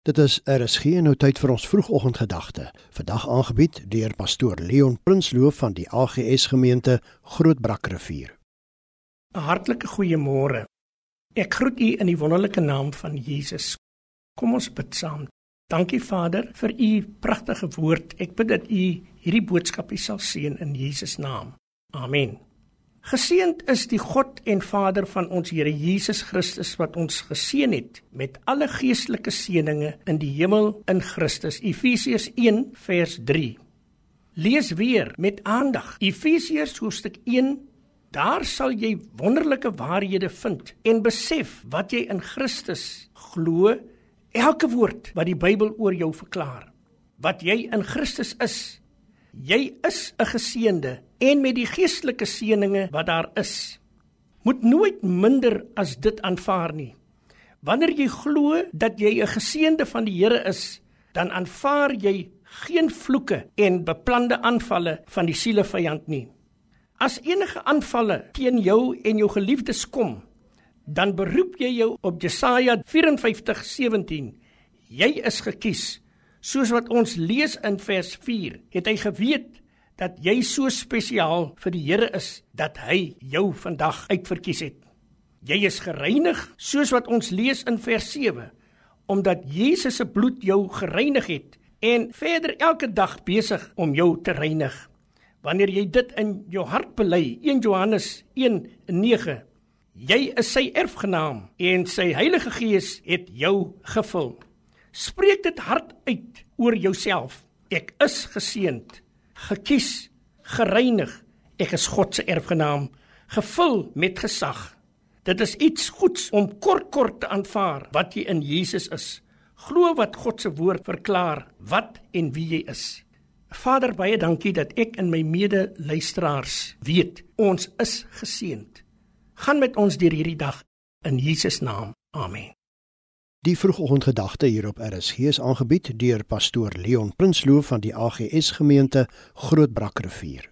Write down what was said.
Dit is RSG nou tyd vir ons vroegoggendgedagte. Vandag aangebied deur pastoor Leon Prinsloo van die AGS gemeente Grootbrakrivier. 'n Hartlike goeiemôre. Ek groet u in die wonderlike naam van Jesus. Kom ons bid saam. Dankie Vader vir u pragtige woord. Ek bid dat u hierdie boodskap sal seën in Jesus naam. Amen. Geseend is die God en Vader van ons Here Jesus Christus wat ons geseën het met alle geestelike seënings in die hemel in Christus. Efesiërs 1 vers 3. Lees weer met aandag. Efesiërs hoofstuk 1 Daar sal jy wonderlike waarhede vind en besef wat jy in Christus glo, elke woord wat die Bybel oor jou verklaar. Wat jy in Christus is. Jy is 'n geseënde en met die geestelike seënings wat daar is, moet nooit minder as dit aanvaar nie. Wanneer jy glo dat jy 'n geseënde van die Here is, dan aanvaar jy geen vloeke en beplande aanvalle van die sielevyand nie. As enige aanvalle teen jou en jou geliefdes kom, dan beroep jy jou op Jesaja 54:17. Jy is gekies, soos wat ons lees in vers 4. Het hy geweet dat jy so spesiaal vir die Here is dat hy jou vandag uitverkies het. Jy is gereinig soos wat ons lees in vers 7 omdat Jesus se bloed jou gereinig het en verder elke dag besig om jou te reinig. Wanneer jy dit in jou hart bely, 1 Johannes 1:9, jy is sy erfgenaam en sy Heilige Gees het jou gevul. Spreek dit hard uit oor jouself. Ek is geseënd gekies, gereinig. Ek is God se erfgenaam, gevul met gesag. Dit is iets goeds om kort kort te aanvaar wat jy in Jesus is. Glo wat God se woord verklaar wat en wie jy is. Vader, baie dankie dat ek en my mede-luisteraars weet ons is geseënd. Gaan met ons deur hierdie dag in Jesus naam. Amen. Die vroegoggendgedagte hier op RSG is aangebied deur pastoor Leon Prinsloo van die AGS gemeente Grootbrakrivier.